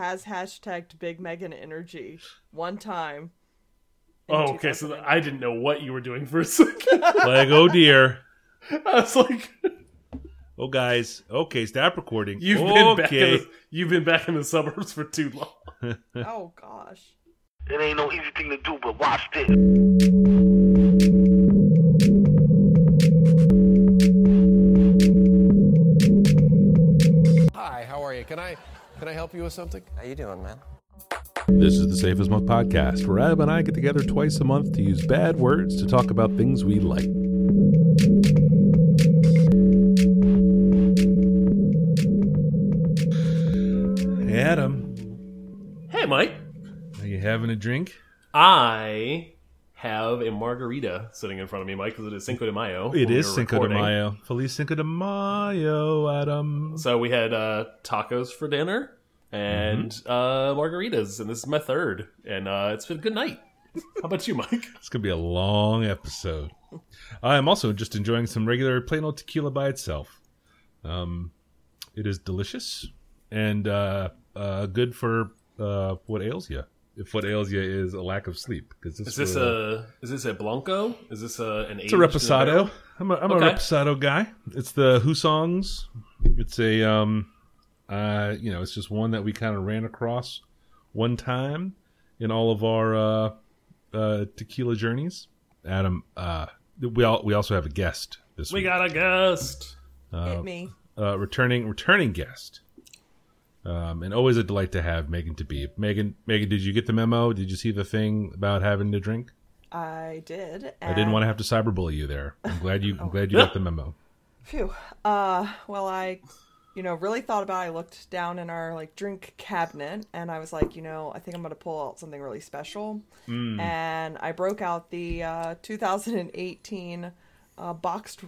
has hashtagged Big Megan Energy one time. Oh, okay. So 2009. I didn't know what you were doing for a second. like, oh dear. I was like, Oh, guys. Okay, stop recording. you've been back in the, you've been back in the suburbs for too long. Oh gosh. It ain't no easy thing to do, but watch this. Can I help you with something? How you doing, man? This is the Safe as Milk podcast, where Adam and I get together twice a month to use bad words to talk about things we like. Hey, Adam. Hey, Mike. Are you having a drink? I have a margarita sitting in front of me, Mike, because it is Cinco de Mayo. It is when is we're Cinco de. Mayo. Feliz Cinco de Mayo, Adam. So we had uh, tacos for dinner and uh, margaritas, and this is my third, and uh, it's been a good night. How about you, Mike? It's going to be a long episode. I am also just enjoying some regular plain old tequila by itself. Um, it is delicious and uh, uh, good for uh, what ails you. If what ails you is a lack of sleep, because this Is this will- a is this a blanco? Is this a an? It's a reposado. I'm a, I'm Okay. a reposado guy. It's the Who songs. It's a um, uh, you know, it's just one that we kind of ran across one time in all of our uh, uh, tequila journeys. Adam, uh, we all we also have a guest this We week. We got a guest. Hit me. uh, returning returning guest. Um, and always a delight to have Megan to be. Megan, Megan, did you get the memo? Did you see the thing about having to drink? I did. I didn't want to have to cyberbully you there. I'm glad you. I'm glad you got the memo. Phew. Uh, well, I, you know, really thought about. It. I looked down in our like drink cabinet, and I was like, you know, I think I'm gonna pull out something really special. And I broke out the uh, 2018 uh, boxed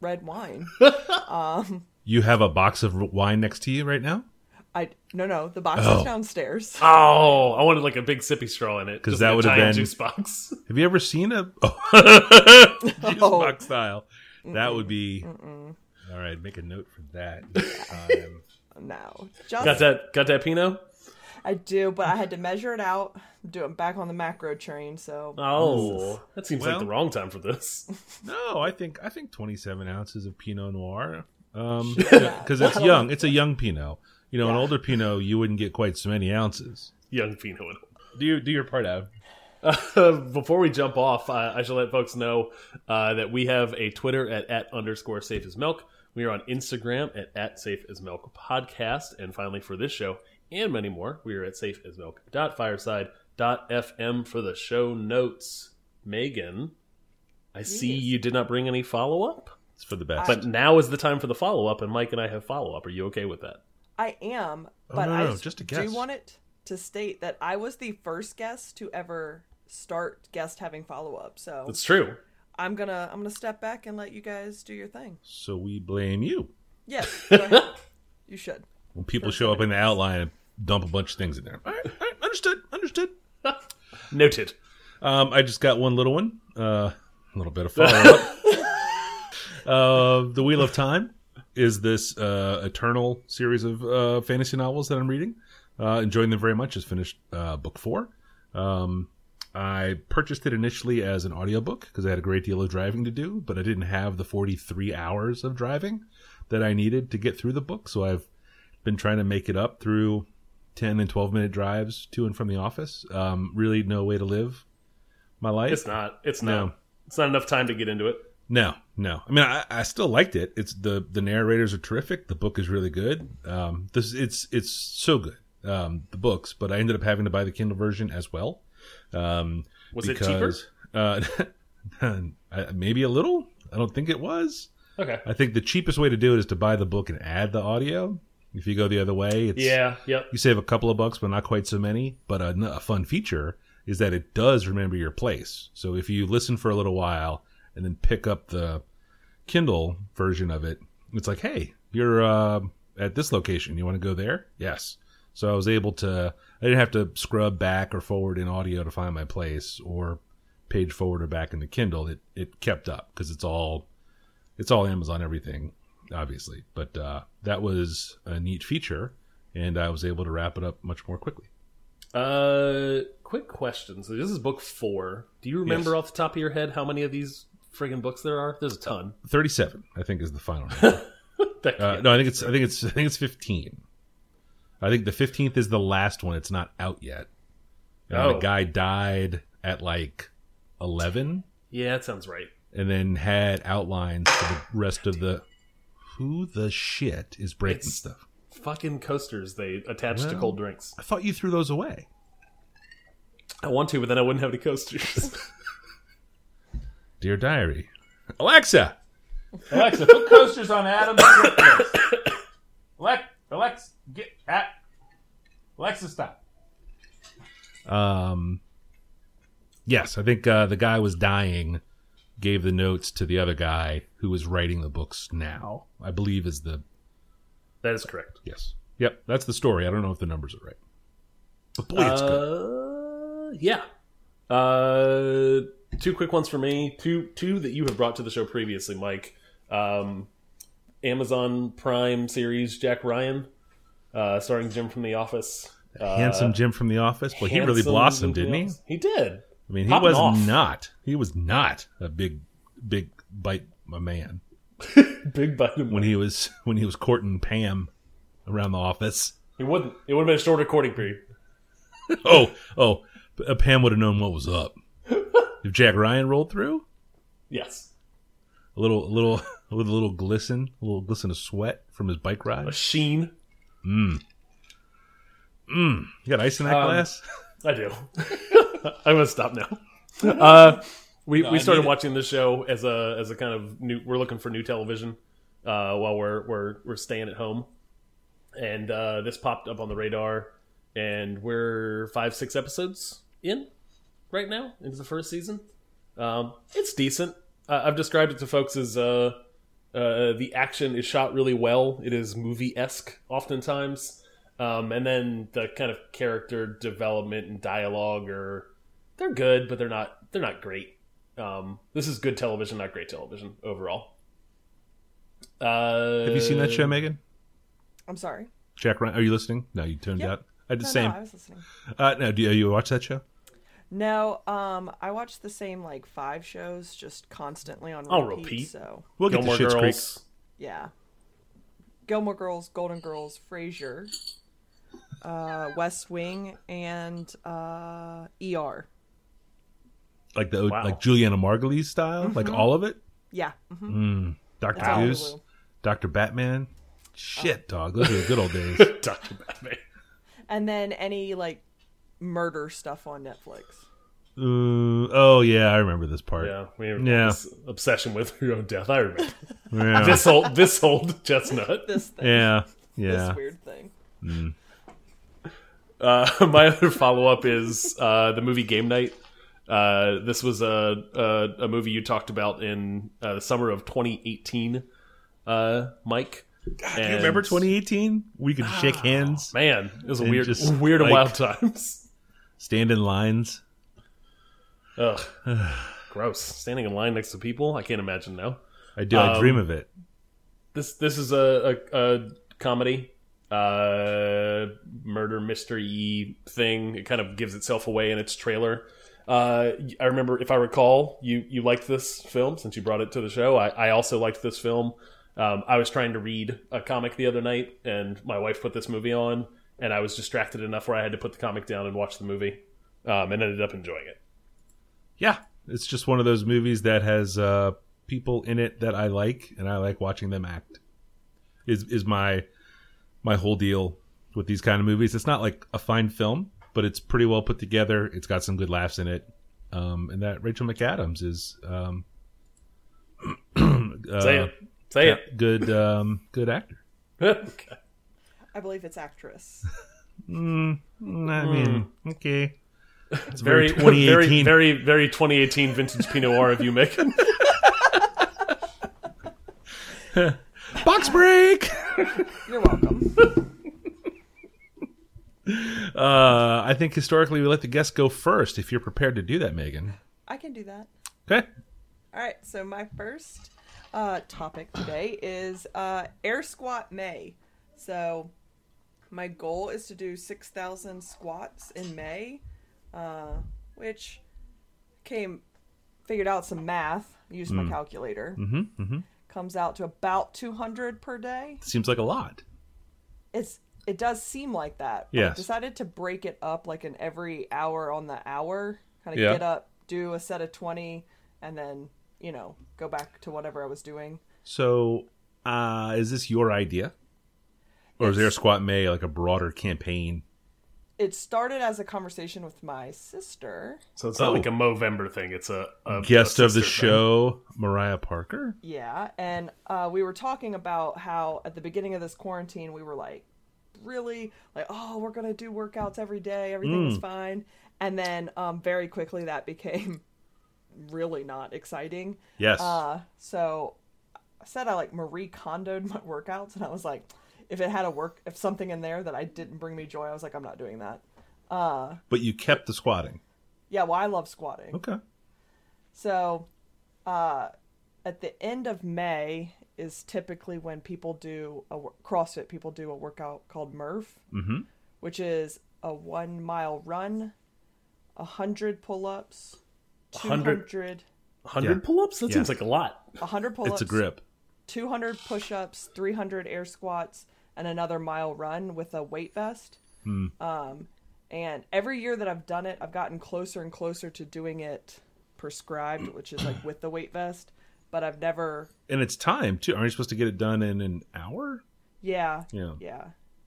red wine. You have a box of wine next to you right now? I no no the box Oh. is downstairs. Oh, I wanted like a big sippy straw in it because that like a have giant been- juice box. Have you ever seen a oh. juice box style? That would be all right. Make a note for that. next time. No, just got that? Got that Pinot? I do, but I had to measure it out. Do it back on the macro train, so Oh, that seems Well- like the wrong time for this. no, I think I think 27 ounces of Pinot Noir. Um, because it's young. It's a young Pinot. You know, an older Pinot, you wouldn't get quite so many ounces. Young Pinot. Do you do your part out? Uh, before we jump off, uh, I should let folks know uh, that we have a Twitter at, at underscore safe as milk. We are on Instagram at, at safe as milk podcast. And finally, for this show and many more, we are at safe as milk dot fireside dot fm for the show notes. Megan, I see you did not bring any follow up, It's for the best. but now is the time for the follow up, and Mike and I have follow up. Are you okay with that? I am. Oh, But no, I no, just, just a do guess. want it to state that I was the first guest to ever start guest having follow up. So That's true. I'm gonna I'm gonna step back and let you guys do your thing. so we blame you. Yes, you should. When people show up in the outline and dump a bunch of things in there. All right, all right, understood, understood. Noted. Um, I just got one little one. Uh, a little bit of follow up. uh, the Wheel of Time is this uh, eternal series of uh, fantasy novels that I'm reading. Uh, enjoying them very much. Just finished uh, book four. Um, I purchased it initially as an audiobook because I had a great deal of driving to do, but I didn't have the 43 hours of driving that I needed to get through the book. So I've been trying to make it up through 10 and 12 minute drives to and from the office. Um, really no way to live my life. It's not. It's not. No. It's not enough time to get into it. No, no. I mean, I, I still liked it. It's the the narrators are terrific. The book is really good. Um, this it's it's so good. Um, the books, but I ended up having to buy the Kindle version as well. Um, Was it cheaper? Uh, maybe a little. I don't think it was. Okay. I think the cheapest way to do it is to buy the book and add the audio. If you go the other way, it's Yeah. Yep. you save a couple of bucks, but not quite so many. But a, a fun feature is that it does remember your place. So if you listen for a little while and then pick up the Kindle version of it, it's like, hey, you're uh, at this location. You want to go there? Yes. So I was able to. I didn't have to scrub back or forward in audio to find my place, or page forward or back in the Kindle. It it kept up because it's all it's all Amazon everything, obviously. But uh, that was a neat feature and I was able to wrap it up much more quickly. Uh, quick question. So this is book four. Do you remember Yes. off the top of your head how many of these friggin' books there are? There's a ton. Thirty-seven, I think, is the final. number. Uh, no, I think it's I think it's I think it's fifteen. I think the fifteenth is the last one. It's not out yet. And Oh. the guy died at like eleven, yeah, that sounds right. and then had outlines for the rest of the. Who the shit is breaking It's- stuff? Fucking coasters they attach to cold drinks. I thought you threw those away. I want to, but then I wouldn't have any coasters. Dear diary, Alexa, Alexa, put coasters on Adam's shit list. Alexa, Alexa, get at Alexa, stop. Um, yes, I think uh, the guy was dying. Gave the notes to the other guy who was writing the books now. I believe is the that is correct. yes. Yep, that's the story. I don't know if the numbers are right. But boy, it's good. Uh, yeah. Uh, two quick ones for me. Two two that you have brought to the show previously, Mike. Um, Amazon Prime series Jack Ryan, uh, starring Jim from The Office. Uh, Handsome Jim from The Office. Well, he really blossomed, didn't he? He did. I mean, he was off. not. He was not a big, big bite a man Big bite. of- when he was when he was courting Pam around the office. It wouldn't. It would have been a short recording period. oh, oh, uh, Pam would have known what was up if Jack Ryan rolled through. Yes. A little, a little, with a little glisten, a little glisten of sweat from his bike ride. A ride. sheen. You got ice in that Um, glass? I do. I'm gonna stop now. Uh, we we I started watching this show as a as a kind of new. We're looking for new television uh, while we're we're we're staying at home, and uh, this popped up on the radar, and we're five six episodes in right now into the first season. Um, it's decent. Uh, I've described it to folks as uh, uh, the action is shot really well. It is movie esque oftentimes. Um, and then the kind of character development and dialogue are they're good, but they're not they're not great. Um, this is good television, not great television overall. Uh, Have you seen that show, Megan? I'm sorry. Jack Ryan? Are you listening? No, you tuned Yep. out. I did the No, same. no, I was listening. uh, no, do you, you watch that show? No, um, I watch the same like five shows just constantly on repeat. I'll repeat. So We'll get Gilmore to Schitt's Creek. Girls. yeah, Gilmore Girls, Golden Girls, Frasier, uh, West Wing, and uh, ER. Like the Wow. like Julianna Margulies style, like all of it. Yeah, Mm -hmm. Doctor It's Goose, Doctor Batman. Shit, dog. Those are the good old days. Doctor Batman. and then any like murder stuff on Netflix. Uh, oh yeah, I remember this part. Yeah, we have Yeah. this obsession with your own death. I remember Yeah, this old this old chestnut. This thing, yeah, this yeah. weird thing. Uh, my other follow up is uh, the movie Game Night. Uh, this was a, a a movie you talked about in uh, the summer of 2018, uh, Mike. Do you remember 2018? We could shake hands, Man, it was a weird, just, weird and like- wild times. Stand in lines. Ugh, gross. Standing in line next to people, I can't imagine now. I do. I Um, dream of it. This this is a a, a comedy, uh, murder mystery thing. It kind of gives itself away in its trailer. Uh, I remember, if I recall, you you liked this film since you brought it to the show. I, I also liked this film. Um, I was trying to read a comic the other night, and my wife put this movie on, and I was distracted enough where I had to put the comic down and watch the movie, um, and ended up enjoying it. Yeah, it's just one of those movies that has uh, people in it that I like, and I like watching them act. Is is my my whole deal with these kind of movies? It's not like a fine film, but it's pretty well put together. It's got some good laughs in it, um, and that Rachel McAdams is um, uh, Say it. Say it. good um, good actor. okay. I believe it's actress. Mm, I mean, okay. It's Very, very very, 2018. very, very 2018 vintage Pinot Noir of you, Megan. box break. You're welcome. Uh, I think historically we let the guests go first. If you're prepared to do that, Megan. I can do that. Okay. All right, so my first uh, topic today is uh, Air Squat May. So my goal is to do 6,000 squats in May, uh, which came, figured out some math, used my calculator. Mm-hmm, mm-hmm. Comes out to about 200 per day. Seems like a lot. It's it does seem like that. Yes. I decided to break it up like in every hour on the hour. Kind of Yeah. get up, do a set of 20, and then, you know, go back to whatever I was doing. So, uh, is this your idea, or is Air Squat May like a broader campaign? It started as a conversation with my sister. So it's not Oh. like a Movember thing. It's a, a Guest a of the sister thing. show, Mariah Parker. Yeah, and uh, we were talking about how at the beginning of this quarantine we were like really like oh we're gonna do workouts every day everything was fine and then um, very quickly that became really not exciting Yes. uh, so I said I like Marie Kondoed my workouts and I was like if it had a work if something in there that I didn't bring me joy I was like I'm not doing that but you kept the squatting. yeah well I love squatting Okay. So, uh, at the end of May is typically when people do a CrossFit. People do a workout called Murph, Mhm. which is a one mile run, a hundred pull ups, two 100? Yeah. pull-ups? That Yeah. seems like a lot. a hundred pull ups, It's a grip. two hundred push ups, three hundred air squats, and another mile run with a weight vest. Hmm. Um, and every year that I've done it, I've gotten closer and closer to doing it prescribed, which is like with the weight vest. But I've never, And it's time too. Aren't you supposed to get it done in an hour? yeah, Yeah. yeah.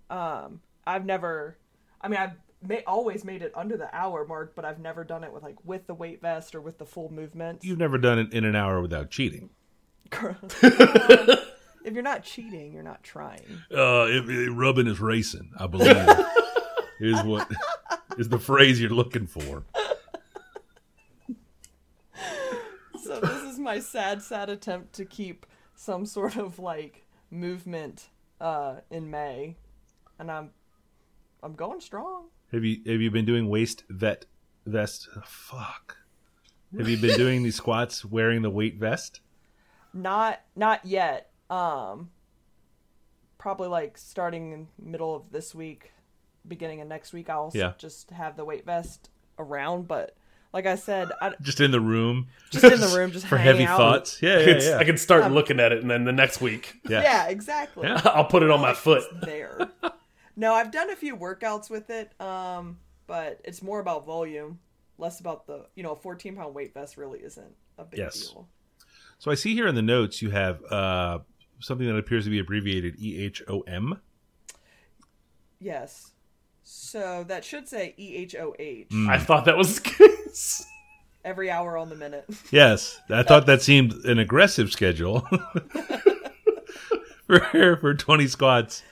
Um, I've never, I mean, I've ma- always made it under the hour mark, but I've never done it with like with the weight vest or with the full movements. You've never done it in an hour without cheating. if you're not cheating, you're not trying. Uh, it, it- rubbing is racing. I believe is what is the phrase you're looking for. So this is my sad, sad attempt to keep some sort of like movement uh, in May, and I'm I'm going strong. Have you have you been doing waist vet vest? Fuck. Have you been doing these squats wearing the weight vest? Not not yet. Um, probably like starting in middle of this week, beginning of next week. I'll Yeah. just have the weight vest around, but like I said, I, Just in the room, just in the room, just for heavy out. thoughts. Yeah, I yeah, could, yeah. I could start looking at it, and then the next week, yeah. Yeah, exactly. Yeah. I'll put it on my foot. there. no, I've done a few workouts with it, um, but it's more about volume, less about the you know, a 14 pound weight vest really isn't a big Yes. deal. So I see here in the notes you have uh, something that appears to be abbreviated EHOM. Yes. So that should say E H O H Mm. I thought that was the case. every hour on the minute. Yes, I thought that seemed an aggressive schedule for for twenty squats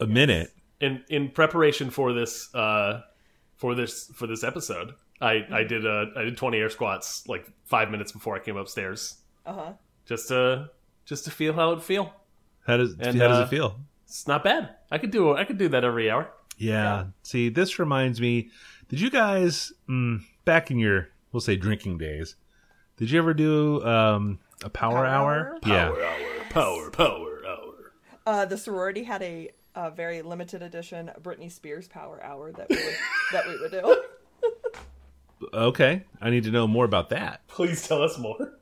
a minute. in in preparation for this uh for this for this episode i Mm-hmm. i did uh i did 20 air squats like five minutes before i came upstairs Uh huh. just to just to feel how it feel How does And, how does uh, it feel? it's not bad i could do i could do that every hour Yeah. See, this reminds me. Did you guys mm, back in your we'll say drinking days? Did you ever do um, a power, Power hour? Power Yeah. hour power power hour Uh, the sorority had a, a very limited edition Britney Spears Power Hour that we would, that we would do. Okay, I need to know more about that. please tell us more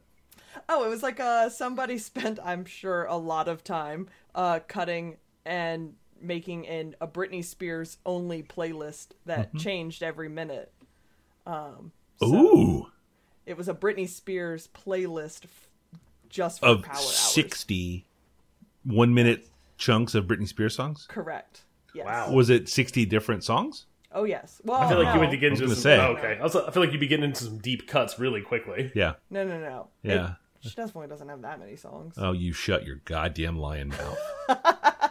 Oh, it was like uh somebody spent, I'm sure, a lot of time uh cutting and making in a Britney Spears only playlist that Mm-hmm. changed every minute. Um Ooh, it was a Britney Spears playlist f- just for of power hours. sixty one minute chunks of Britney Spears songs. Correct. Yes. Wow. Was it sixty different songs? Oh yes. Well, i feel like you no. would get I into some say. oh, okay also i feel like you'd be getting into some deep cuts really quickly Yeah. No, no, no. Yeah. It, she definitely doesn't have that many songs. Oh, you shut your goddamn lion mouth.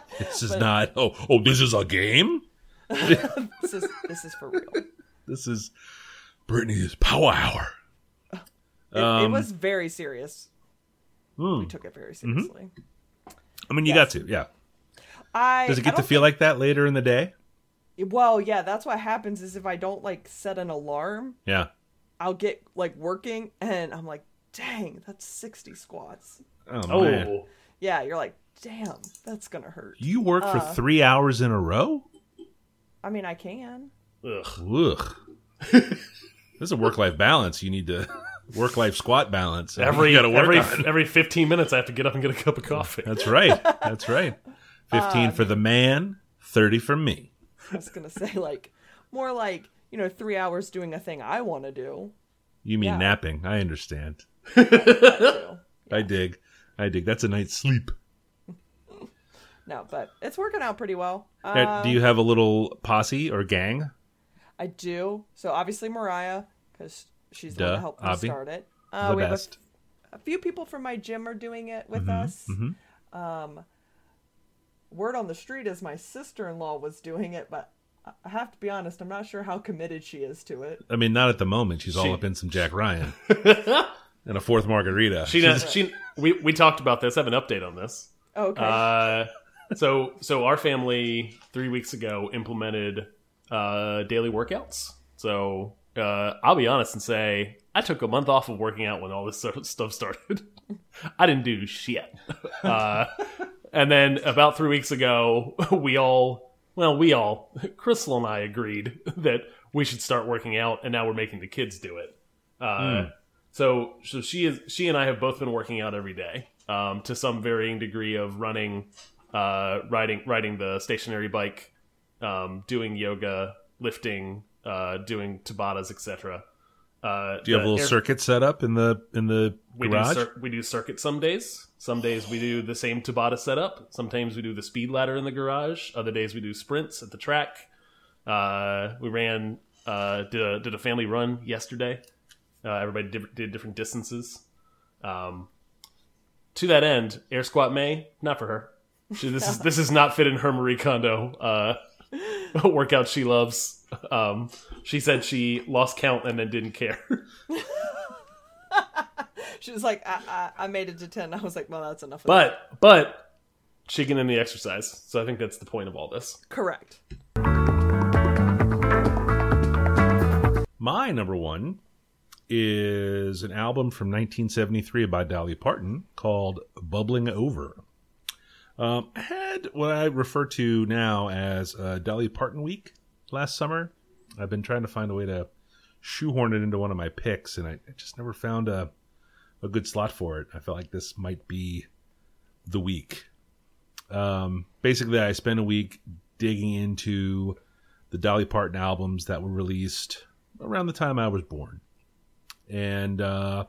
this is not. Oh, oh, this is a game. This is this is for real. This is Britney's Power Hour. It, it Um, was very serious. Hmm. We took it very seriously. I mean, you Yes. got to. Yeah. I Does it get to feel like that later in the day? well, yeah, that's what happens is if I don't like set an alarm, Yeah. I'll get like working and I'm like, dang, that's 60 squats. Oh, oh man. Yeah, you're like, damn, that's gonna hurt. You work for Uh. three hours in a row? I mean, I can. Ugh. Ugh. this is a work life balance. You need to work life squat balance. Every gotta work every on. every 15 minutes, I have to get up and get a cup of coffee. That's right. That's right. Fifteen for the man, thirty for me. I was gonna say like more like you know three hours doing a thing I want to do. You mean Yeah. napping? I understand. Too. I dig. I dig. That's a night's sleep. No, but it's working out pretty well. Now, do you have a little posse or gang? I do. So obviously Mariah, because she's the one that helped me Avi. start it. Uh, the we have a, best. a few people from my gym are doing it with Mm-hmm, us. Um, word on the street is my sister-in-law was doing it, but I- I have to be honest, I'm not sure how committed she is to it. I mean, not at the moment. She's all up in some Jack Ryan and a fourth margarita. She, does, she, we, we talked about this. I have an update on this. Okay. Uh, so, so our family three weeks ago implemented uh, daily workouts. So uh, I'll be honest and say I took a month off of working out when all this stuff started. I didn't do shit. Uh, and then about three weeks ago, we all, well, we all, Crystal and I agreed that we should start working out, and now we're making the kids do it. Uh, So, so she is, she and I have both been working out every day, um, to some varying degree of running, uh, riding, riding the stationary bike, um, doing yoga, lifting, uh, doing Tabatas, etc. Uh, do you have a little circuit set up in the in the we garage? do we do circuit some days. Some days we do the same Tabata setup. Sometimes we do the speed ladder in the garage. Other days we do sprints at the track. Uh, we ran uh, did a did a family run yesterday. Uh, everybody did, did different distances. Um, to that end, air squat May not for her. She, this is this is not fit in her Marie Kondo uh, workout she loves. Um, she said she lost count and then didn't care. she was like, I, I, I made it to 10. I was like, well, that's enough of that. But but she can end the exercise. So I think that's the point of all this. Correct. My number one is an album from 1973 by Dolly Parton called "Bubbling Over." Um, I had what I refer to now as uh, Dolly Parton Week last summer. I've been trying to find a way to shoehorn it into one of my picks, and I, I just never found a a good slot for it. I felt like this might be the week. Um, basically, I spent a week digging into the Dolly Parton albums that were released around the time I was born. And uh,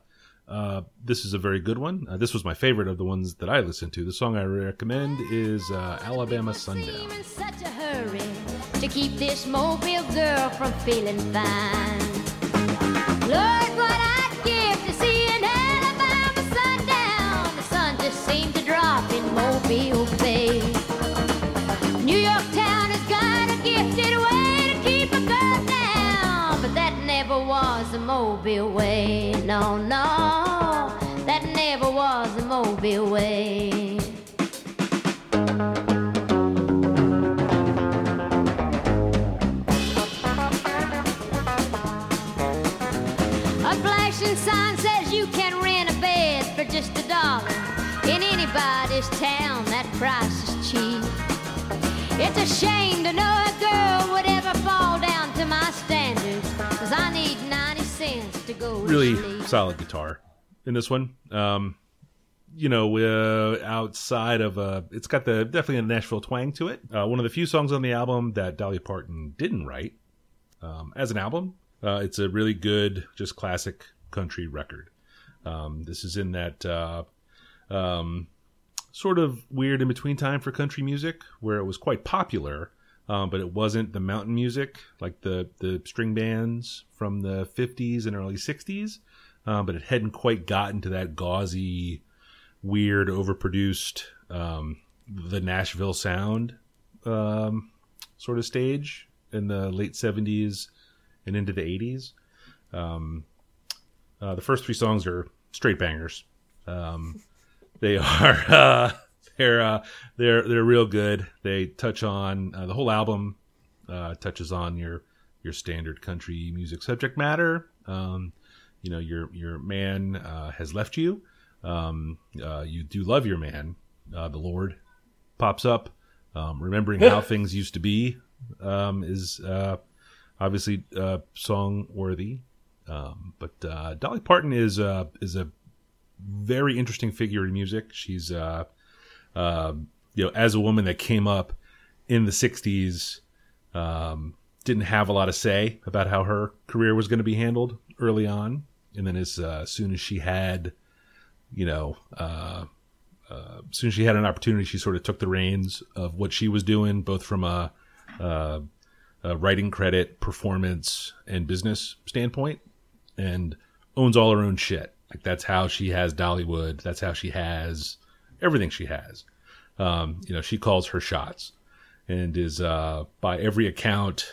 uh, this is a very good one. Uh, this was my favorite of the ones that I listened to. The song I recommend is uh, Alabama Sundown. No, no, that never was the Mobile way. A flashing sign says you can rent a bed for just a dollar. In anybody's town, that price is cheap. It's a shame to know Really solid guitar in this one. Um, you know, uh, outside of uh, it's got the definitely a Nashville twang to it. Uh, one of the few songs on the album that Dolly Parton didn't write um, as an album. Uh, it's a really good, just classic country record. Um, this is in that uh, um, sort of weird in between time for country music, where it was quite popular, um, but it wasn't the mountain music like the the string bands from the '50s and early '60s. Um, but it hadn't quite gotten to that gauzy, weird, overproduced, um, the Nashville sound um, sort of stage in the late '70s and into the '80s. Um, uh, the first three songs are straight bangers. Um, they are uh, they're uh, they're they're real good. They touch on uh, the whole album uh, touches on your your standard country music subject matter. Um, you know, your your man uh, has left you. Um, uh, you do love your man. Uh, the Lord pops up. Um, remembering how things used to be um, is uh, obviously uh, song worthy, um, but uh, Dolly Parton is uh, is a very interesting figure in music. She's uh, you know as a woman that came up in the '60s, um, didn't have a lot of say about how her career was going to be handled early on, and then as uh, soon as she had, you know. Uh, uh, as soon as she had an opportunity, she sort of took the reins of what she was doing, both from a, uh, a writing credit, performance, and business standpoint, and owns all her own shit. Like that's how she has Dollywood. That's how she has everything she has. Um, you know, she calls her shots, and is uh, by every account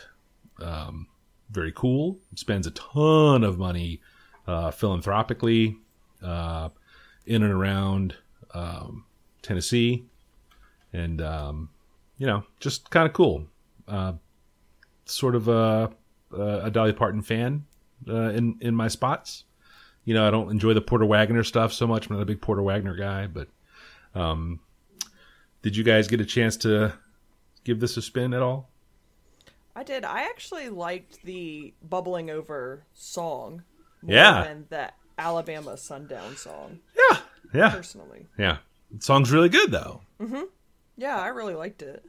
um, very cool. Spends a ton of money uh, philanthropically uh, in and around um, Tennessee, and um, you know, just kind of cool. Uh, sort of a, a Dolly Parton fan uh, in in my spots. You know, I don't enjoy the Porter Wagoner stuff so much. I'm not a big Porter Wagoner guy, but um, did you guys get a chance to give this a spin at all? I did. I actually liked the bubbling over song more Yeah. than the Alabama Sundown song, Yeah, yeah, personally. yeah. The song's really good though. Mm-hmm. Yeah, I really liked it.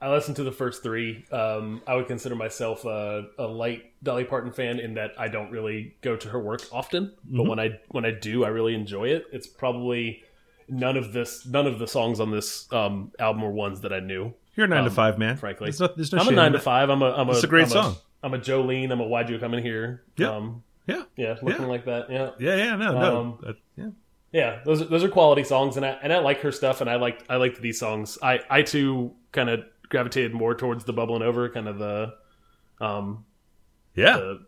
I listened to the first three. Um, I would consider myself a, a light Dolly Parton fan in that I don't really go to her work often, but when I when I do, I really enjoy it. It's probably none of this none of the songs on this um, album were ones that I knew. You're a nine to five man. Frankly, there's no, there's no I'm a nine to five. I'm a I'm a It's a great I'm song. I'm a Jolene. I'm a Why'd You Come In Here? Yeah. Um, Yeah, yeah, looking Yeah. like that. Yeah. yeah, yeah. No, no. Um, that- yeah. Yeah, those are, those are quality songs, and I and I like her stuff, and I liked I liked these songs. I I too kind of gravitated more towards the bubbling over, kind of the, um, Yeah, the,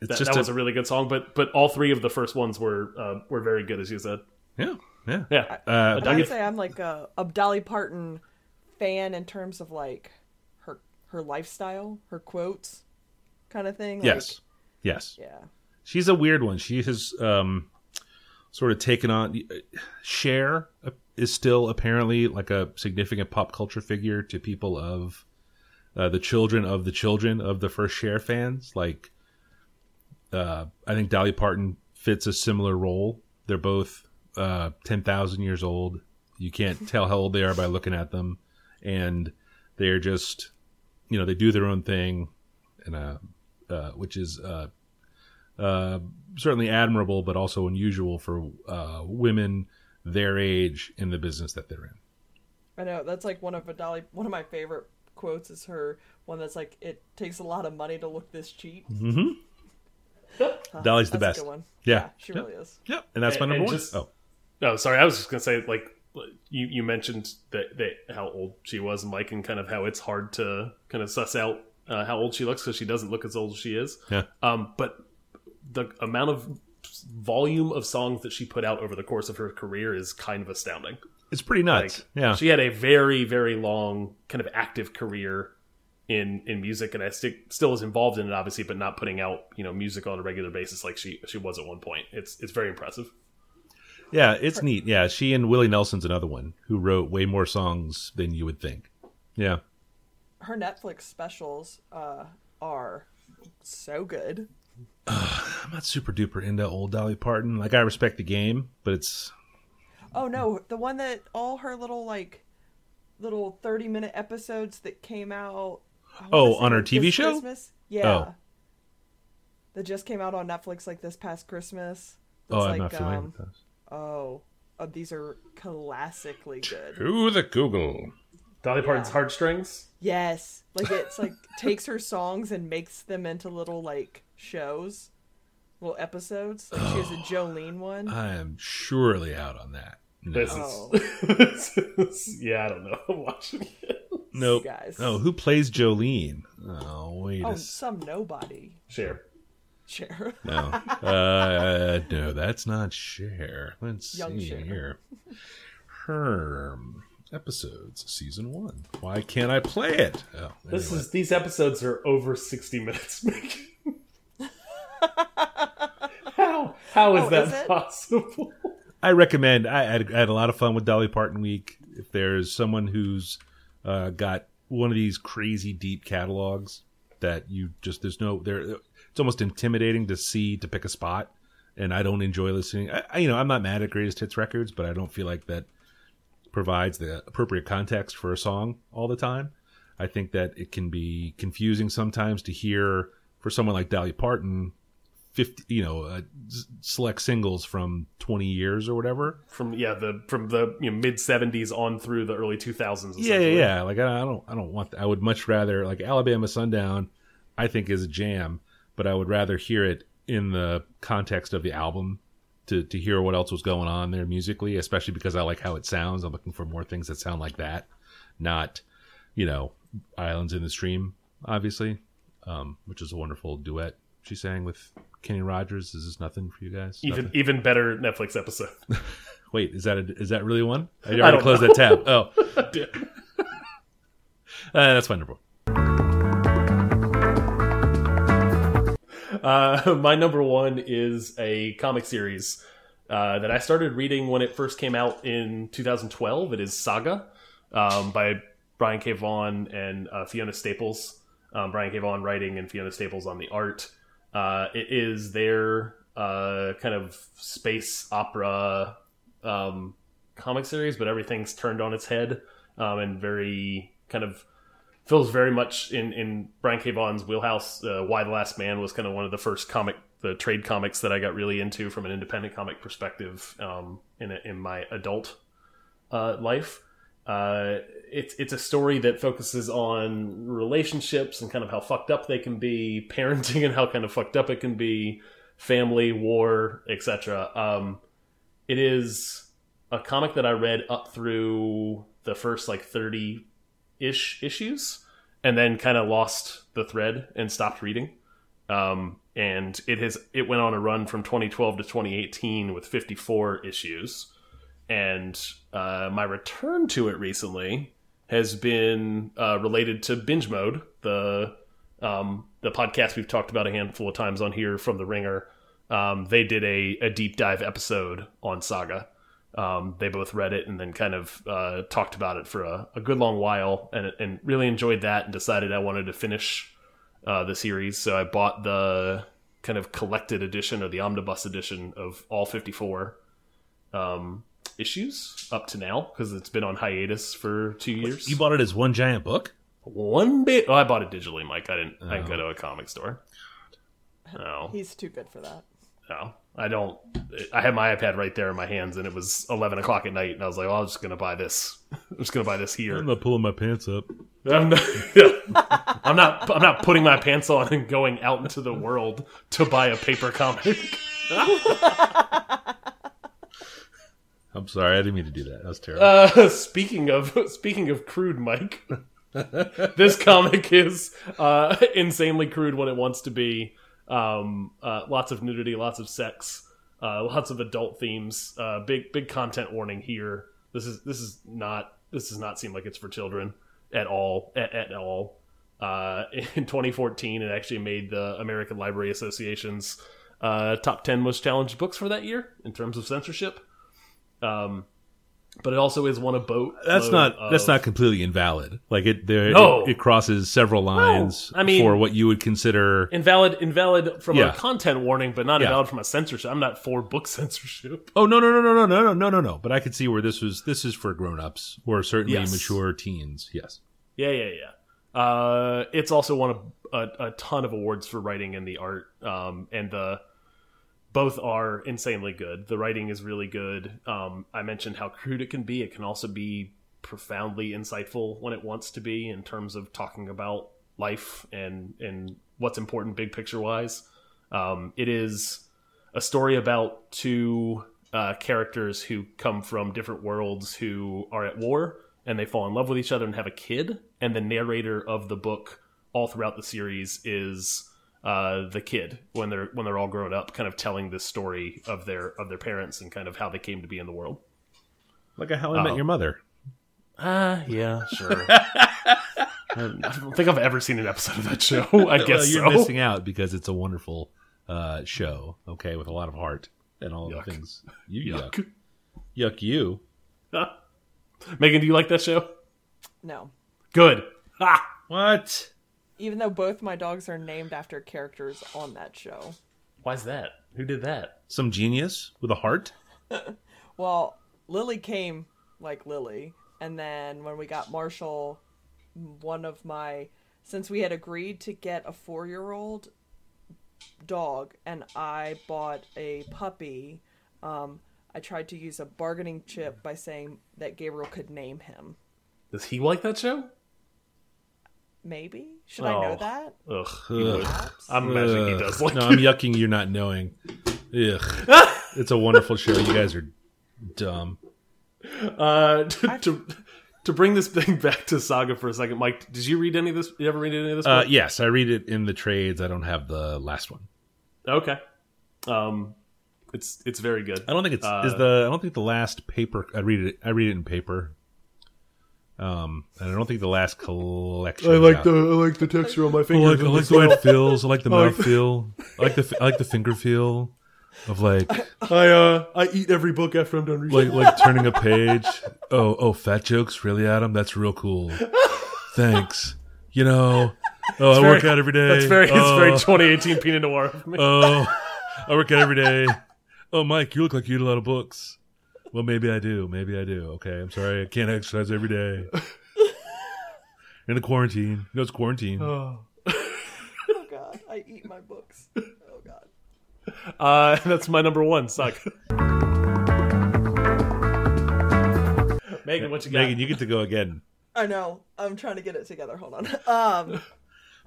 it's that, just that a, was a really good song. But but all three of the first ones were uh, were very good, as you said. yeah, yeah. Yeah, Uh, I I'd say I'm like a, a Dolly Parton fan in terms of like her her lifestyle, her quotes, kind of thing. Like, yes, yes. Yeah. She's a weird one. She has um, sort of taken on. Cher is still apparently like a significant pop culture figure to people of uh, the children of the children of the first Cher fans. Like, uh, I think Dolly Parton fits a similar role. They're both uh, ten thousand years old. You can't tell how old they are by looking at them, and they're just, you know, they do their own thing, and uh, uh, which is uh, uh, certainly admirable, but also unusual for uh, women their age in the business that they're in. I know that's like one of a Dolly. One of my favorite quotes is her one that's like, "It takes a lot of money to look this cheap." Dolly's the That's a best. good one. Yeah. she Yep. really is. Yep, and that's my And- number and one. just- oh, No, sorry, I was just gonna say like you you mentioned that, that how old she was, Mike, and kind of how it's hard to kind of suss out uh, how old she looks because she doesn't look as old as she is. Yeah. Um, but the amount of volume of songs that she put out over the course of her career is kind of astounding. it's pretty nuts. Like, yeah, she had a very very long kind of active career in in music, and I stick, still is involved in it, obviously, but not putting out you know music on a regular basis like she she was at one point. It's it's very impressive. Yeah, it's neat. Yeah, she and Willie Nelson's another one who wrote way more songs than you would think. Yeah, Her Netflix specials uh, are so good. I'm not super duper into old Dolly Parton. Like I respect the game, but it's Oh no, the one that all her little like little thirty minute episodes that came out. Oh, on her TV show? Christmas? Yeah. Oh. That just came out on Netflix like this past Christmas. oh, I'm like, not familiar um, with those. Oh, oh, these are classically good. To the Google. Dolly Parton's heartstrings. Yes, like it's like takes her songs and makes them into little like shows, little episodes. Like she has a oh, Jolene one. I am surely out on that. No. This Oh. is, this is- yeah, I don't know. I'm watching it. Nope. guys. Oh, who plays Jolene? Oh, wait Oh, a s- some nobody. Cher. Cher. No. uh, no, that's not Cher. Let's Young see Cher. here. Herm. Episodes, season one. Why can't I play it? Oh, This anyway. is these episodes are over 60 minutes. how how is Oh, that is it? possible? I recommend. I had, I had a lot of fun with Dolly Parton Week. If there's someone who's uh, got one of these crazy deep catalogs that you just there's no there. It's almost intimidating to see to pick a spot, and I don't enjoy listening. I, I you know I'm not mad at greatest hits records, but I don't feel like that provides the appropriate context for a song all the time. I think that it can be confusing sometimes to hear for someone like Dolly Parton, fifty you know uh, select singles from twenty years or whatever. from yeah the from the you know, mid 70s on through the early 2000s Yeah, yeah, yeah. Like I, I don't, I don't want. That. I would much rather like Alabama Sundown. I think is a jam, but I would rather hear it in the context of the album to to hear what else was going on there musically, especially because I like how it sounds. I'm looking for more things that sound like that, not you know Islands in the Stream, obviously, um, which is a wonderful duet she sang with Kenny Rogers. Is this nothing for you guys? even Nothing? even better netflix episode Wait, is that a, is that really one? I I already don't closed know. that tab. Oh, uh, that's wonderful. Uh, my number one is a comic series uh, that I started reading when it first came out in 2012. It is Saga um, by Brian K. Vaughan and uh, Fiona Staples. Um, Brian K. Vaughan writing and Fiona Staples on the art. Uh, it is their uh, kind of space opera um, comic series, but everything's turned on its head um, and very kind of feels very much in in Brian K. Vaughan's wheelhouse. Uh, Y: The Last Man was kind of one of the first comic, the trade comics that I got really into from an independent comic perspective um, in a, in my adult uh, life. Uh, it's it's a story that focuses on relationships and kind of how fucked up they can be, parenting and how kind of fucked up it can be, family, war, etc. Um, it is a comic that I read up through the first like thirty ish issues and then kind of lost the thread and stopped reading. Um, and it has it went on a run from 2012 to 2018 with 54 issues. And uh, my return to it recently has been uh, related to Binge Mode, the um, the podcast we've talked about a handful of times on here from the Ringer. Um, they did a, a deep dive episode on Saga. Um, they both read it and then kind of uh, talked about it for a, a good long while and, and really enjoyed that and decided I wanted to finish uh, the series. So I bought the kind of collected edition or the omnibus edition of all 54 um, issues up to now because it's been on hiatus for two years. You bought it as one giant book. One bit. Oh, I bought it digitally, Mike. I didn't. I didn't go to a comic store. No, He's too good for that. No, I don't. I had my iPad right there in my hands, and it was eleven o'clock at night, and I was like, "Well, I'm just gonna buy this. I'm just gonna buy this here." I'm not pulling my pants up. I'm not, I'm not. I'm not putting my pants on and going out into the world to buy a paper comic. I'm sorry, I didn't mean to do that. That was terrible. Uh, speaking of speaking of crude, Mike, this comic is uh, insanely crude when it wants to be. Um, uh, lots of nudity, lots of sex, uh, lots of adult themes. Uh, big big content warning here. This is this is not this does not seem like it's for children at all at, at all. Uh, in 2014, it actually made the American Library Association's uh, top 10 most challenged books for that year in terms of censorship. Um, but it also is one of boat. that's not of- that's not completely invalid. Like it there No. it, it crosses several lines no. I mean- for what you would consider invalid. Invalid from Yeah. a content warning, but not Yeah. invalid from a censorship. I'm not for book censorship. Oh no no no no no no no no no no! But I could see where this was. This is for grown-ups or certainly Yes. mature teens. Yes. Yeah, yeah, yeah. Uh, it's also won a, a, a ton of awards for writing and the art, um, and the both are insanely good. The writing is really good. Um, I mentioned how crude it can be. It can also be profoundly insightful when it wants to be in terms of talking about life and and what's important big picture wise. Um, it is a story about two uh, characters who come from different worlds who are at war and they fall in love with each other and have a kid. And the narrator of the book all throughout the series is uh, the kid when they're when they're all grown up, kind of telling this story of their of their parents and kind of how they came to be in the world. Like a How I Met Oh. Your Mother. Ah, yeah, sure. I don't think I've ever seen an episode of that show. I guess Well, you're so. missing out because it's a wonderful uh, show. Okay, with a lot of heart and all Yuck. the things. You yuck. Yuck. yuck, you. Megan, do you like that show? No. Good. Ah. What? Even though both my dogs are named after characters on that show. Why's that? Who did that? Some genius with a heart? Well, Lily came like Lily, and then when we got Marshall, one of my since we had agreed to get a four year old dog and I bought a puppy, um, I tried to use a bargaining chip by saying that Gabriel could name him. Does he like that show? Maybe should I know Oh. that? Ugh. he would. I'm imagining he does like no, it. I'm yucking You're not knowing. Ugh. it's a wonderful show. You guys are dumb. Uh, to, to to bring this thing back to Saga for a second, Mike, did you read any of this? You ever read any of this? Uh, yes, I read it in the trades. I don't have the last one. Okay. Um, it's it's very good. I don't think it's Uh, is the I don't think the last paper I read it I read it in paper. Um, and I don't think the last collection. I like the I like the texture on my I fingers. like, I like the way it feels. I like the mouth feel. I like the I like the finger feel of like I uh I eat every book after I'm done reading. like like turning a page. Oh oh, fat jokes, really, Adam? That's real cool. Thanks. You know, oh, I work very- out every day. That's very oh, it's very 2018 Pinot Noir. of me. Oh, I work out every day. Oh, Mike, you look like you eat a lot of books. Well, maybe I do. Maybe I do. Okay, I'm sorry. I can't exercise every day. In the quarantine. No, it's quarantine. Oh God, I eat my books. Oh God. Uh, that's my number one. Suck. Megan, what you got? Megan, you get to go again. I know. I'm trying to get it together. Hold on. Um.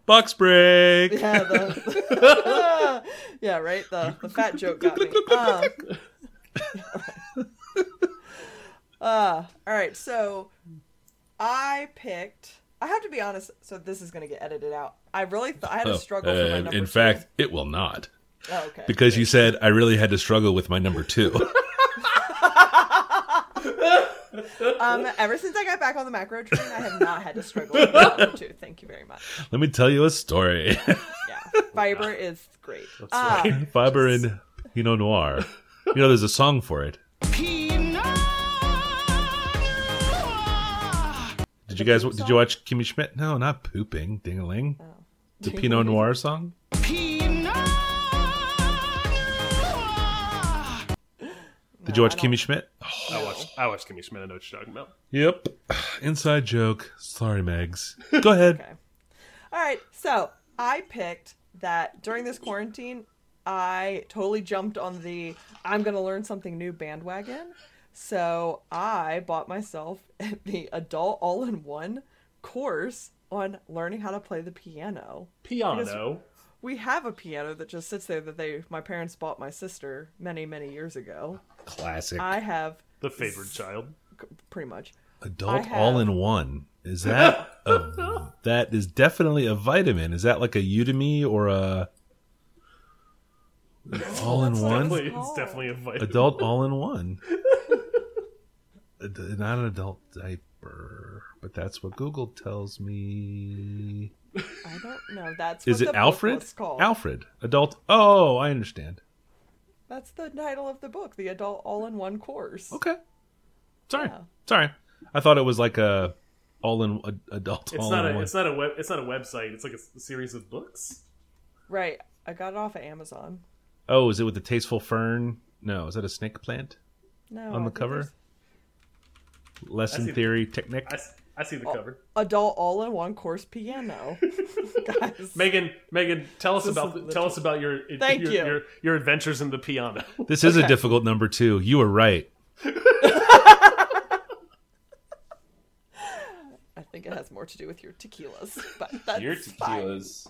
Box break. Yeah. The. yeah. Right. The the fat joke got me. Um. Uh. All right. So, I picked. I have to be honest. So this is gonna get edited out. I really thought I had a Oh, struggle for my uh, number. in two. fact, it will not. Oh, okay. Because you said I really had to struggle with my number two. Um, ever since I got back on the macro train, I have not had to struggle with my number two. Thank you very much. Let me tell you a story. Yeah, fiber is great. Ah, Fiber and Pinot Noir. You know, there's a song for it. Did you guys? Did you watch Kimmy Schmidt? No, not pooping. Dingaling. Oh. The Pinot Noir song. Did you watch Kimmy Schmidt? I watched I watched Kimmy Schmidt. I know what you're talking about. Yep. Inside joke. Sorry, Megs. Go ahead. Okay. All right. So I picked that during this quarantine, I totally jumped on the I'm going to learn something new bandwagon. So I bought myself the adult all in one course on learning how to play the piano. Piano. We have a piano that just sits there that they my parents bought my sister many many years ago. Classic. I have The favored child. pretty much. Adult have- all in one. Is that a, that is definitely a vitamin? Is that like a Udemy or a all in one? Definitely, it's definitely a vitamin. Adult all in one. Ad- Not an adult diaper, but that's what Google tells me. I don't know. That's Is what it the book Alfred? was called. Alfred. Adult. Oh, I understand. That's the title of the book, the adult all-in-one course. Okay. Sorry. Yeah. Sorry. I thought it was like a all in a, adult It's all not in a one. it's not a web it's not a website. It's like a series of books. Right. I got it off of Amazon. Oh, is it with the tasteful fern? No, is that a snake plant? No. On the think cover? There's Lesson see- theory technique. I see the Oh. cover. Adult all-in-one course piano. Guys. Megan, Megan, tell us This about is tell us about your Thank your, you. your your adventures in the piano. This is a difficult number two. You were right. I think it has more to do with your tequilas, but that's Your fine. tequilas.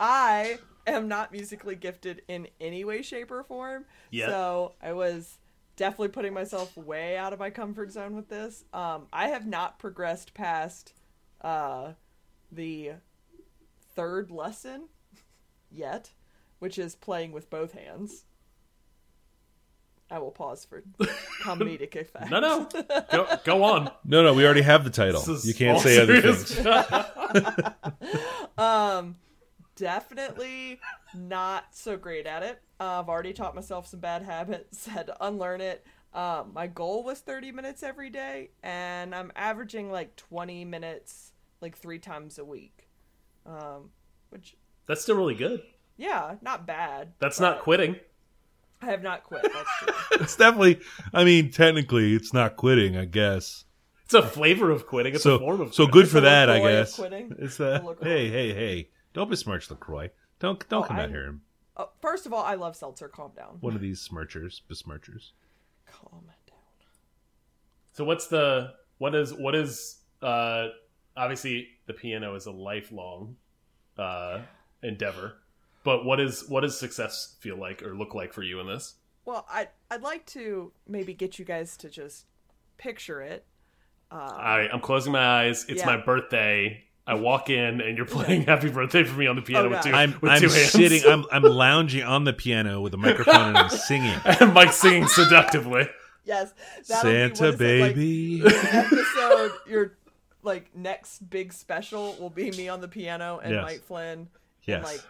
I am not musically gifted in any way, shape, or form. Yet. So I was definitely putting myself way out of my comfort zone with this. Um, I have not progressed past uh, the third lesson yet, which is playing with both hands. I will pause for comedic effect. No, no, go go on. No, no, we already have the title. You can't all say other serious. things. definitely not so great at it. Uh, I've already taught myself some bad habits, had to unlearn it. Um, my goal was 30 minutes every day, and I'm averaging like 20 minutes like three times a week. Um, which That's still really good. yeah, not bad. That's not quitting. I have not quit. That's true. It's definitely. I mean, technically, it's not quitting. I guess. It's a flavor of quitting. It's a form So of so good for that. I guess. quitting. It's uh, A hey hey hey! Don't besmirch Lacroix. Don't don't Oh, come out I'm- here. Uh, first of all, I love seltzer. Calm down. One of these smirchers, besmirchers. Calm down. So what's the what is what is uh obviously the piano is a lifelong uh endeavor. But what is what does success feel like or look like for you in this? Well, I I'd like to maybe get you guys to just picture it. I I'm closing my eyes. It's Yeah. my birthday. I walk in and you're playing "Happy Birthday" for me on the piano Oh, with two I'm with I'm two hands. sitting. I'm I'm lounging on the piano with a microphone and I'm singing. and Mike singing seductively. Yes, that'll be- what Santa it, like, baby. episode your like next big special will be me on the piano and Yes. Mike Flynn. yes. And, like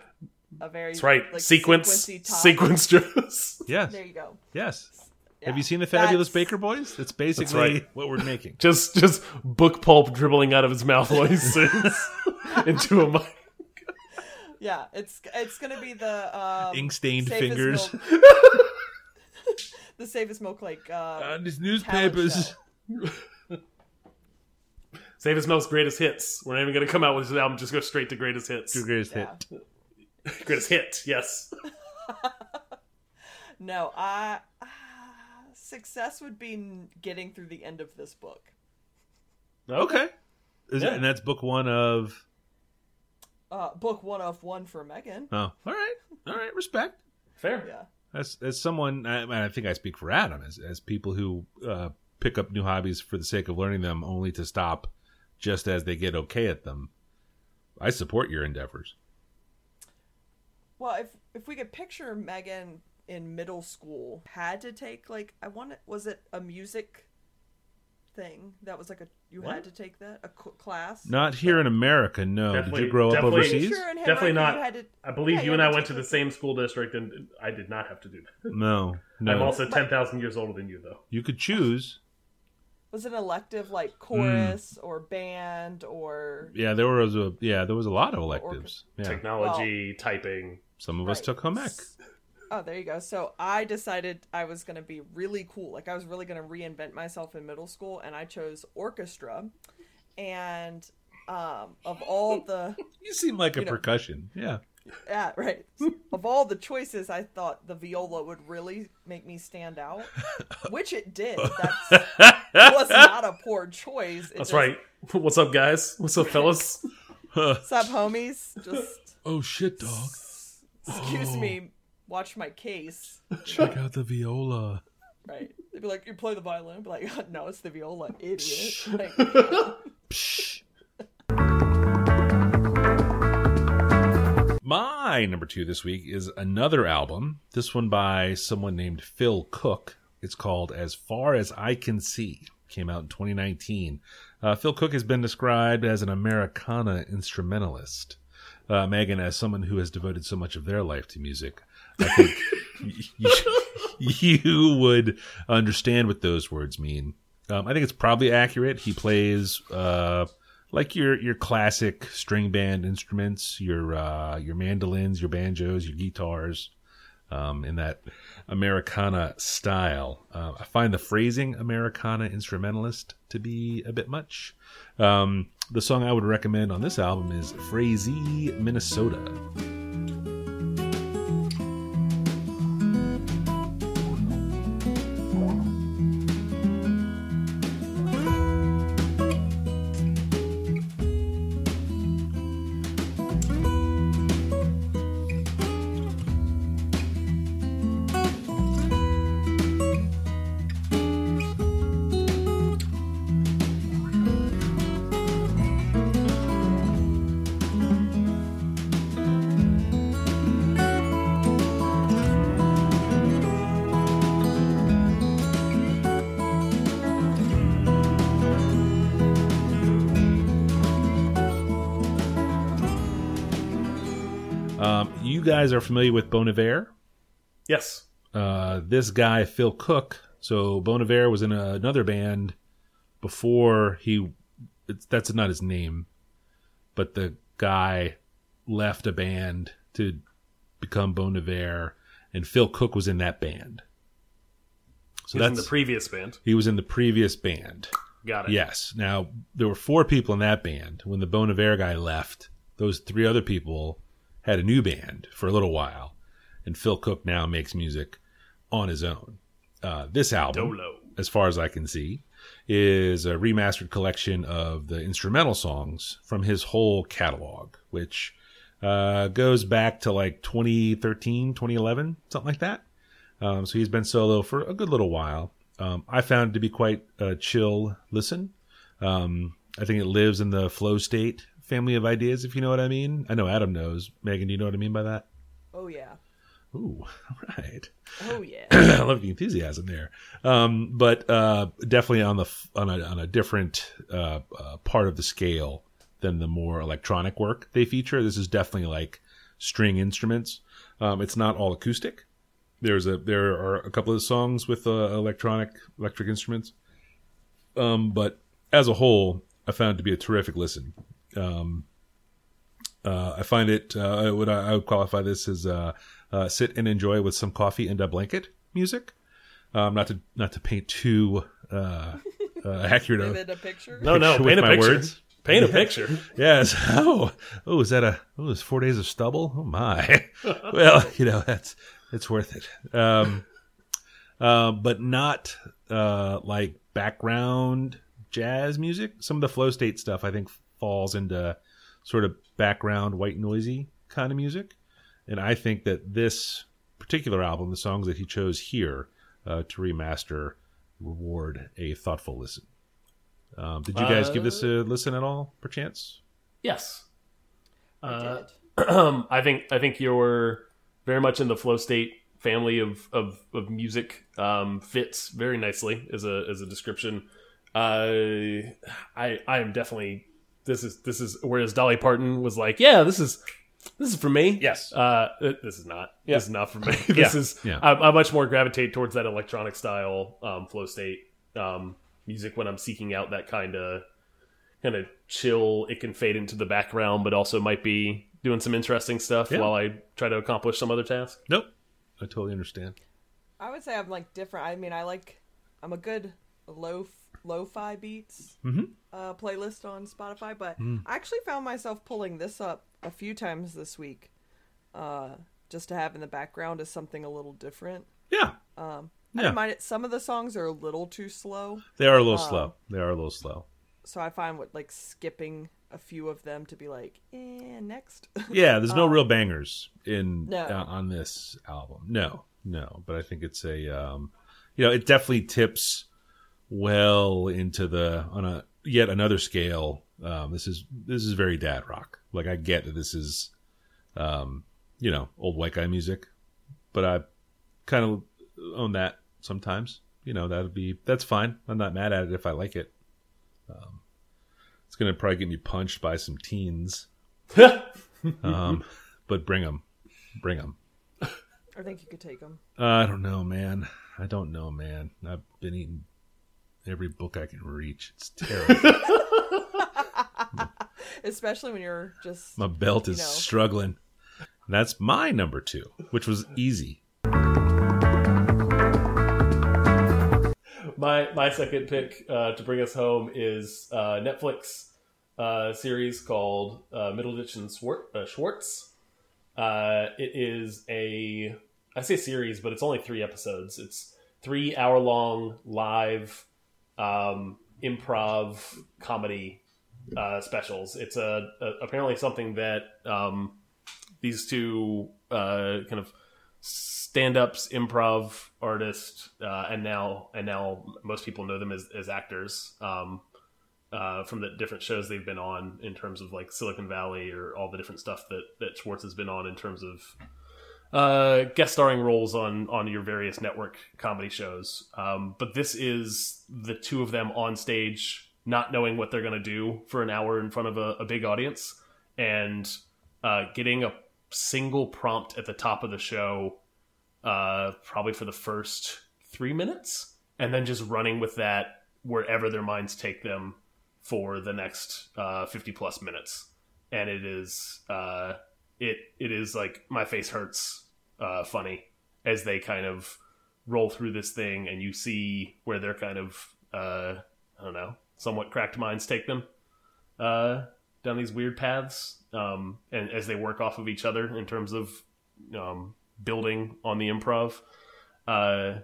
a very That's right. like, sequence sequence dress. yes. There you go. Yes. Yeah. Have you seen the Fabulous That's- Baker Boys? That's basically right. what we're making. just just book pulp dribbling out of his mouth while he sings into a mic. Yeah, it's it's gonna be the um, Ink stained fingers. milk- the Safe as Milk like uh, On his newspapers. show. Save his most greatest hits. We're not even going to come out with his album. Just go straight to greatest hits. Your greatest Yeah. hit. greatest hit. Yes. No, I uh, success would be getting through the end of this book. Okay. Is it, and that's book one of. Uh, book one of one for Megan. Oh, all right. All right. Respect. Fair. Yeah. As as someone, I, I think I speak for Adam, as as people who uh, pick up new hobbies for the sake of learning them, only to stop just as they get okay at them. I support your endeavors. Well, if if we could picture Megan in middle school, had to take like I want was it a music thing that was like a you What? had to take that a class? Not here in America, no. Did you grow up overseas? Sure, Definitely Henrico not. Had to, I believe Yeah, you you and I went to take the it. same school district, and I did not have to do that. No, no. I'm also ten thousand years older than you, though. you could choose. was it an elective like chorus hmm. or band or Yeah, there was a yeah, there was a lot of electives. Yeah, Technology, typing. some of us took home ec. Oh, there you go. So I decided I was going to be really cool. Like I was really going to reinvent myself in middle school, and I chose orchestra. And um, of all the You seem like a know. percussion. Yeah. yeah, right. of all the choices, I thought the viola would really make me stand out, which it did. That's was not a poor choice. It That's just- right. What's up, guys? What's up, fellas? What's up, homies? Just Oh shit, dog. excuse me. Watch my case. Check out the viola. Right. They'd be like, "You play the violin." I'd be like, "No, it's the viola, idiot." Like, My number two this week is another album. This one by someone named Phil Cook. It's called As Far as I Can See. Came out in 2019. Uh, Phil Cook has been described as an Americana instrumentalist. Uh, Megan, as someone who has devoted so much of their life to music, I think you, you would understand what those words mean. Um, I think it's probably accurate. He plays uh, like your your classic string band instruments, your uh, your mandolins, your banjos, your guitars, um, in that Americana style. Uh, I find the phrasing Americana instrumentalist to be a bit much. Um, the song I would recommend on this album is Frazee, Minnesota. You guys are familiar with Bon Iver? Yes. uh, this guy Phil Cook. So Bon Iver was in a, another band before he. It's, that's not his name. but the guy left a band to become Bon Iver, and Phil Cook was in that band. So He's in that's the previous band. he was in the previous band. Got it. Yes. Now there were four people in that band. When the Bon Iver guy left, those three other people had a new band for a little while, and Phil Cook now makes music on his own. Uh, this album, Dolo. as far as I can see, is a remastered collection of the instrumental songs from his whole catalog, which uh, goes back to like 2013, 2011, something like that. Um, so he's been solo for a good little while. Um, I found it to be quite a chill listen. Um, I think it lives in the flow state family of ideas, if you know what I mean. I know Adam knows. Megan, do you know what I mean by that? Oh yeah. Ooh, all right. Oh yeah. I love the enthusiasm there. Um, but uh, definitely on the on a on a different uh, uh, part of the scale than the more electronic work they feature. This is definitely like string instruments. Um, it's not all acoustic. There's a there are a couple of songs with uh, electronic electric instruments. Um, but as a whole, I found it to be a terrific listen. Um, uh, I find it. Uh, I would I would qualify this as uh, uh, sit and enjoy with some coffee and a blanket music. Um, not to not to paint too uh, uh, accurate. of- Vivid a picture. No, no. Paint a my picture. words? Paint a picture. Yes. Oh, oh, is that a? Oh, is four days of stubble? Oh my. well, you know that's it's worth it. Um, uh, but not uh, like background jazz music. Some of the flow state stuff I think falls into sort of background white noisy kind of music, and I think that this particular album, the songs that he chose here uh, to remaster, reward a thoughtful listen. Um, did you guys give this a listen at all, perchance? Yes. I Uh, did. I think I think you're very much in the flow state family of of, of music. Um, fits very nicely as a as a description. Uh, I I am definitely this is this is whereas Dolly Parton was like, yeah, this is this is for me. Yes. Uh, this is not. Yeah. This is not for me. this Yeah. is. Yeah. I, I much more gravitate towards that electronic style um, flow state um, music when I'm seeking out that kind of kind of chill. It can fade into the background, but also might be doing some interesting stuff Yeah. while I try to accomplish some other task. Nope. I totally understand. I would say I'm like different. I mean, I like I'm a good low lo-fi beats Mhm. Uh, playlist on Spotify, but Mm. I actually found myself pulling this up a few times this week, uh, just to have in the background as something a little different. Yeah. I Yeah. didn't mind it. Some of the songs are a little too slow, They are a little slow. They are a little slow. so I find what like skipping a few of them to be like, eh, next. Yeah, there's no real bangers in No. uh, on this album. No, no, but I think it's a um, you know, it definitely tips well into the on a yet another scale. Um, this is this is very dad rock. Like I get that this is um, you know, old white guy music, but I kind of own that sometimes. You know, that'd be that's fine. I'm not mad at it if I like it. Um, it's gonna probably get me punched by some teens um, but bring them, bring them. I think you could take them. Uh, I don't know, man. I don't know, man. I've been eating every book I can reach. It's terrible. Especially when you're just My belt is You know. struggling. That's my number two, which was easy. My my second pick uh, to bring us home is uh, Netflix uh, series called uh, Middleditch and Swart- uh, Schwartz. Uh, it is a I say series, but it's only three episodes. It's three hour long live um, improv comedy uh, specials. It's a, a apparently something that um, these two uh, kind of stand-ups improv artists, uh, and now and now most people know them as, as actors um, uh, from the different shows they've been on in terms of like Silicon Valley or all the different stuff that that Schwartz has been on in terms of uh, guest starring roles on on your various network comedy shows. Um, but this is the two of them on stage, not knowing what they're going to do for an hour in front of a, a big audience, and uh, getting a single prompt at the top of the show, uh, probably for the first three minutes, and then just running with that wherever their minds take them for the next uh, 50 plus minutes. and it is uh, it it is like my face hurts uh, funny as they kind of roll through this thing, and you see where they're kind of uh, I don't know, somewhat cracked minds take them uh, down these weird paths, um, and as they work off of each other in terms of um, building on the improv. Uh,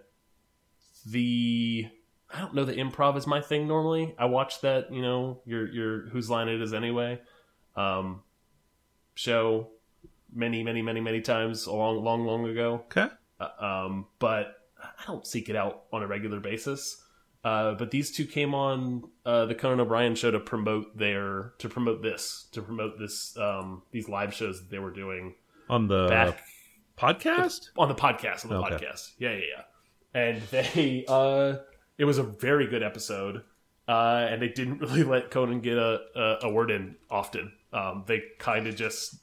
the I don't know the improv is my thing normally. I watch that, you know, your your whose line it is anyway. Um, show many, many, many, many times a long, long, long ago. Okay. Uh, um, but I don't seek it out on a regular basis. Uh, but these two came on uh, the Conan O'Brien show to promote their to promote this to promote this um, these live shows that they were doing On the back podcast? on the podcast on the Okay. podcast yeah yeah yeah and they uh it was a very good episode uh and they didn't really let conan get a a, a word in often um they kind of just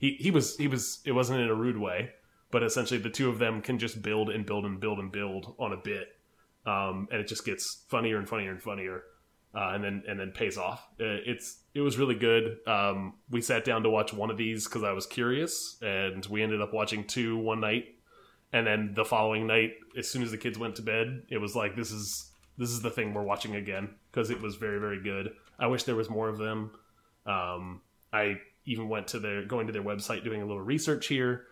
he he was he was it wasn't in a rude way but essentially the two of them can just build and build and build and build on a bit um and it just gets funnier and funnier and funnier uh, and then and then pays off. Uh, it's it was really good. Um, we sat down to watch one of these because I was curious, and we ended up watching two one night, and then the following night, as soon as the kids went to bed, it was like this is this is the thing we're watching again because it was very very good. I wish there was more of them. Um, I even went to their going to their website doing a little research here.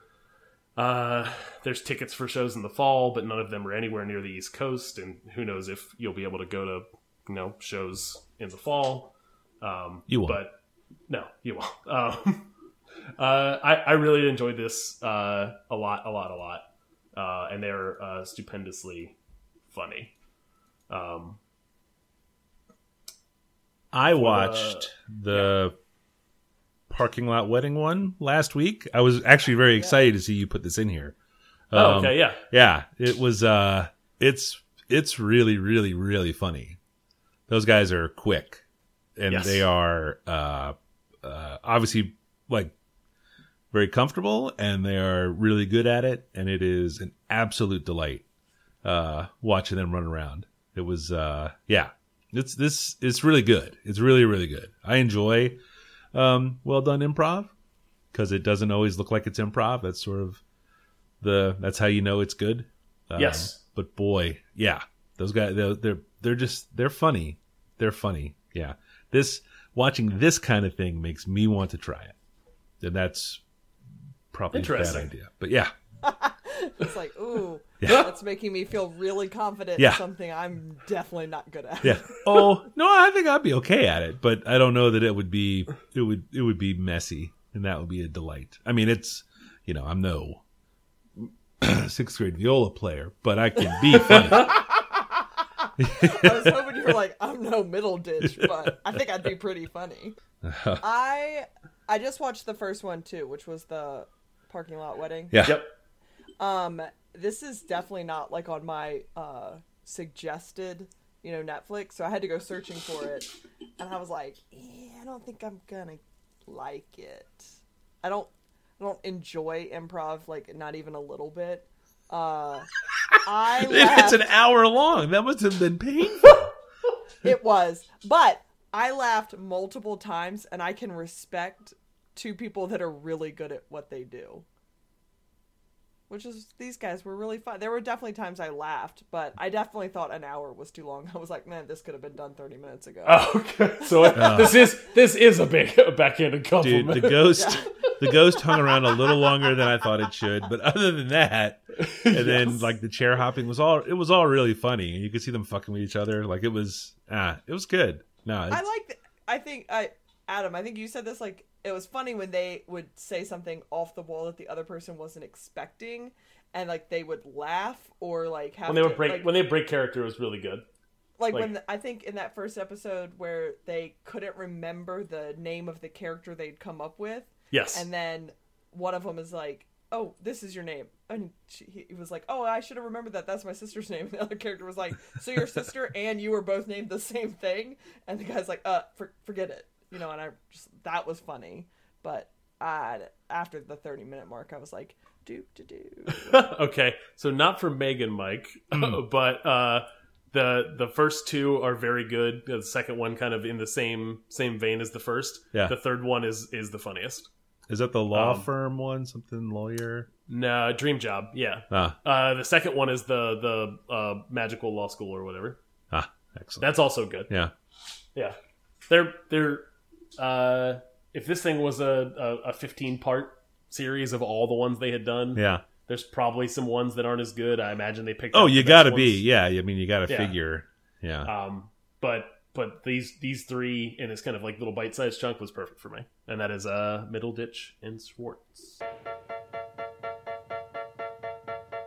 Uh, there's tickets for shows in the fall, but none of them are anywhere near the East Coast, and who knows if you'll be able to go to you know shows in the fall. Um, You won't. but no, you won't. Um, uh, I I really enjoyed this uh, a lot, a lot, a lot, uh, and they're uh, stupendously funny. Um, I watched the parking lot wedding one last week. I was actually very excited to see you put this in here. oh, Um, okay, yeah, Yeah, it was uh it's it's really really really funny. Those guys are quick and Yes. they are uh uh obviously like very comfortable and they are really good at it and it is an absolute delight uh watching them run around. It was uh yeah. It's this it's really good. It's really really good. I enjoy um well done improv cuz it doesn't always look like it's improv. That's sort of the that's how you know it's good. Um, Yes. But boy, yeah, those guys they're, they're they're just they're funny. They're funny. Yeah. This watching this kind of thing makes me want to try it. And that's probably a bad idea. But yeah. It's like, ooh, Yeah. that's making me feel really confident Yeah. in something I'm definitely not good at. Yeah. Oh, no, I think I'd be okay at it, but I don't know that it would be it would it would be messy and that would be a delight. I mean, it's you know, I'm no sixth grade viola player, but I can be funny. I was hoping you were like, I'm no Middleditch, but I think I'd be pretty funny. I I just watched the first one too, which was the parking lot wedding. yeah. yep. Um, this is definitely not like on my uh suggested, you know, Netflix. So I had to go searching for it, and I was like, eh, I don't think I'm gonna like it. I don't, I don't enjoy improv like not even a little bit. Uh, I It's an hour long. That must have been painful. it was, but I laughed multiple times, and I can respect two people that are really good at what they do. Which is these guys were really fun. There were definitely times I laughed, but I definitely thought an hour was too long. I was like, man, this could have been done thirty minutes ago. Oh, okay. So this is this is a big a backhanded Dude, the ghost the ghost hung around a little longer than I thought it should, but other than that, and then like the chair hopping was all it was all really funny, you could see them fucking with each other. Like it was ah, it was good. No, I like. th- I think I Adam. I think you said this like it was funny when they would say something off the wall that the other person wasn't expecting, and like they would laugh or like have when they to, would break like, when they break character it was really good. like, like- when the, I think in that first episode where they couldn't remember the name of the character they'd come up with, Yes. and then one of them is like, "Oh, this is your name," and she, he he was like, "Oh, I should have remembered that. That's my sister's name." And the other character was like, "So your sister and you were both named the same thing?" And the guy's like, "Uh, for, forget it," you know. And I just that was funny, but I after the thirty minute mark, I was like, "Do do do." okay, so not for Megan, Mike, Hmm. but uh, the the first two are very good. The second one kind of in the same same vein as the first. Yeah. The third one is is the funniest. Is that the law Um, firm one? Something lawyer? No, Dream Job. Yeah. Ah, Uh, the second one is the the uh, magical law school or whatever. ah, excellent. That's also good. yeah. Yeah, they're they're. Uh, if this thing was a, a, a fifteen part series of all the ones they had done, Yeah. there's probably some ones that aren't as good. I imagine they picked. Oh, out you the got to best be. Yeah. I mean, you got to Yeah. figure. Yeah. Um, but but these these three in this kind of like little bite sized chunk was perfect for me, and that is uh Middleditch and Schwartz.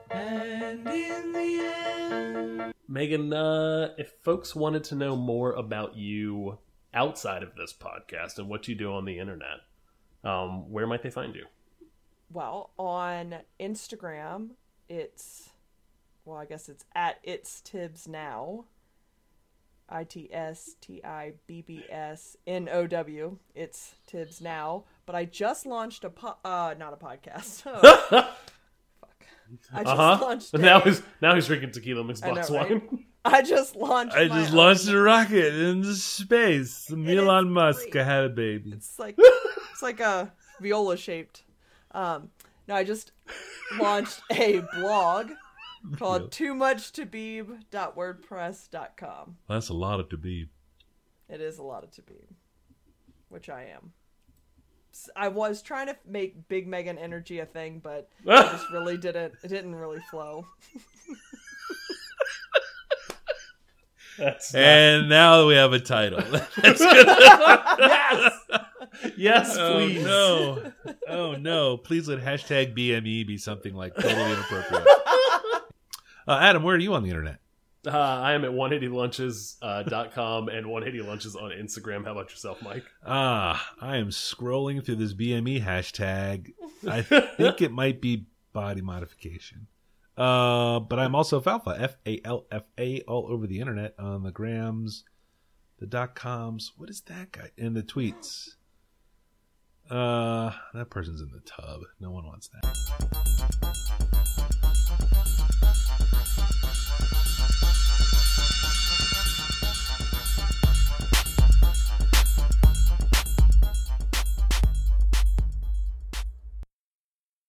And in the end, Megan, uh, if folks wanted to know more about you outside of this podcast and what you do on the internet, um, where might they find you? Well, on Instagram, it's well, I guess it's at it's Tibbs now. I T S T I B B S N O W. It's Tibbs now. But I just launched a po- uh not a podcast. Oh, fuck. I just Uh huh. launched. Now he's now he's drinking tequila mixed I know, box right? wine. I just launched. I just own- launched a rocket into space. Elon Musk great. had a baby. It's like it's like a viola shaped. Um, no, I just launched a blog called too much to beeb.wordpress.com. That's a lot of to be. It is a lot of to beeb, which I am. I was trying to make Big Megan energy a thing, but it just really didn't. It didn't really flow. That's not- And now we have a title. yes, yes, oh please. no! Oh no! Please let hashtag BME be something like totally inappropriate. Uh, Adam, where are you on the internet? Uh, I am at 180lunches.com and 180lunches on Instagram. How about yourself, Mike? Ah, I am scrolling through this BME hashtag. I think it might be body modification. Uh, but I'm also Falfa, F A L F A, all over the internet on the grams, the dot coms. What is that guy? And the tweets. Uh, that person's in the tub. No one wants that.